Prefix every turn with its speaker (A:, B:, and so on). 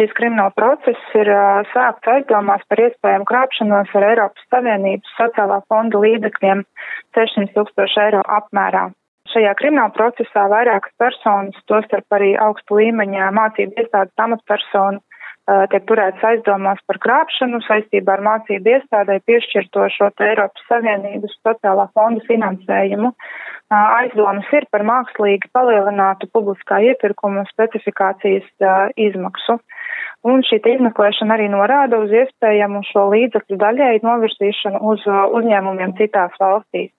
A: šīs krimināla process ir sākts aizdomās par iespējamu krāpšanos ar Eiropas Savienības sociālā fonda līdzekļiem 600 tūkstoši eiro apmērā. Šajā krimināla procesā vairākas personas, tostarp arī augstu līmeņa mācību iestādes amatpersonu, tiek turēts aizdomās par krāpšanu saistībā ar mācību iestādē piešķirto šo Eiropas Savienības sociālā fonda finansējumu. Aizdomas ir par mākslīgi palielinātu publiskā iepirkuma specifikācijas izmaksu. Un šī izmeklēšana arī norāda uz iespējamu šo līdzekļu daļēju novirzīšanu uz uzņēmumiem citās valstīs.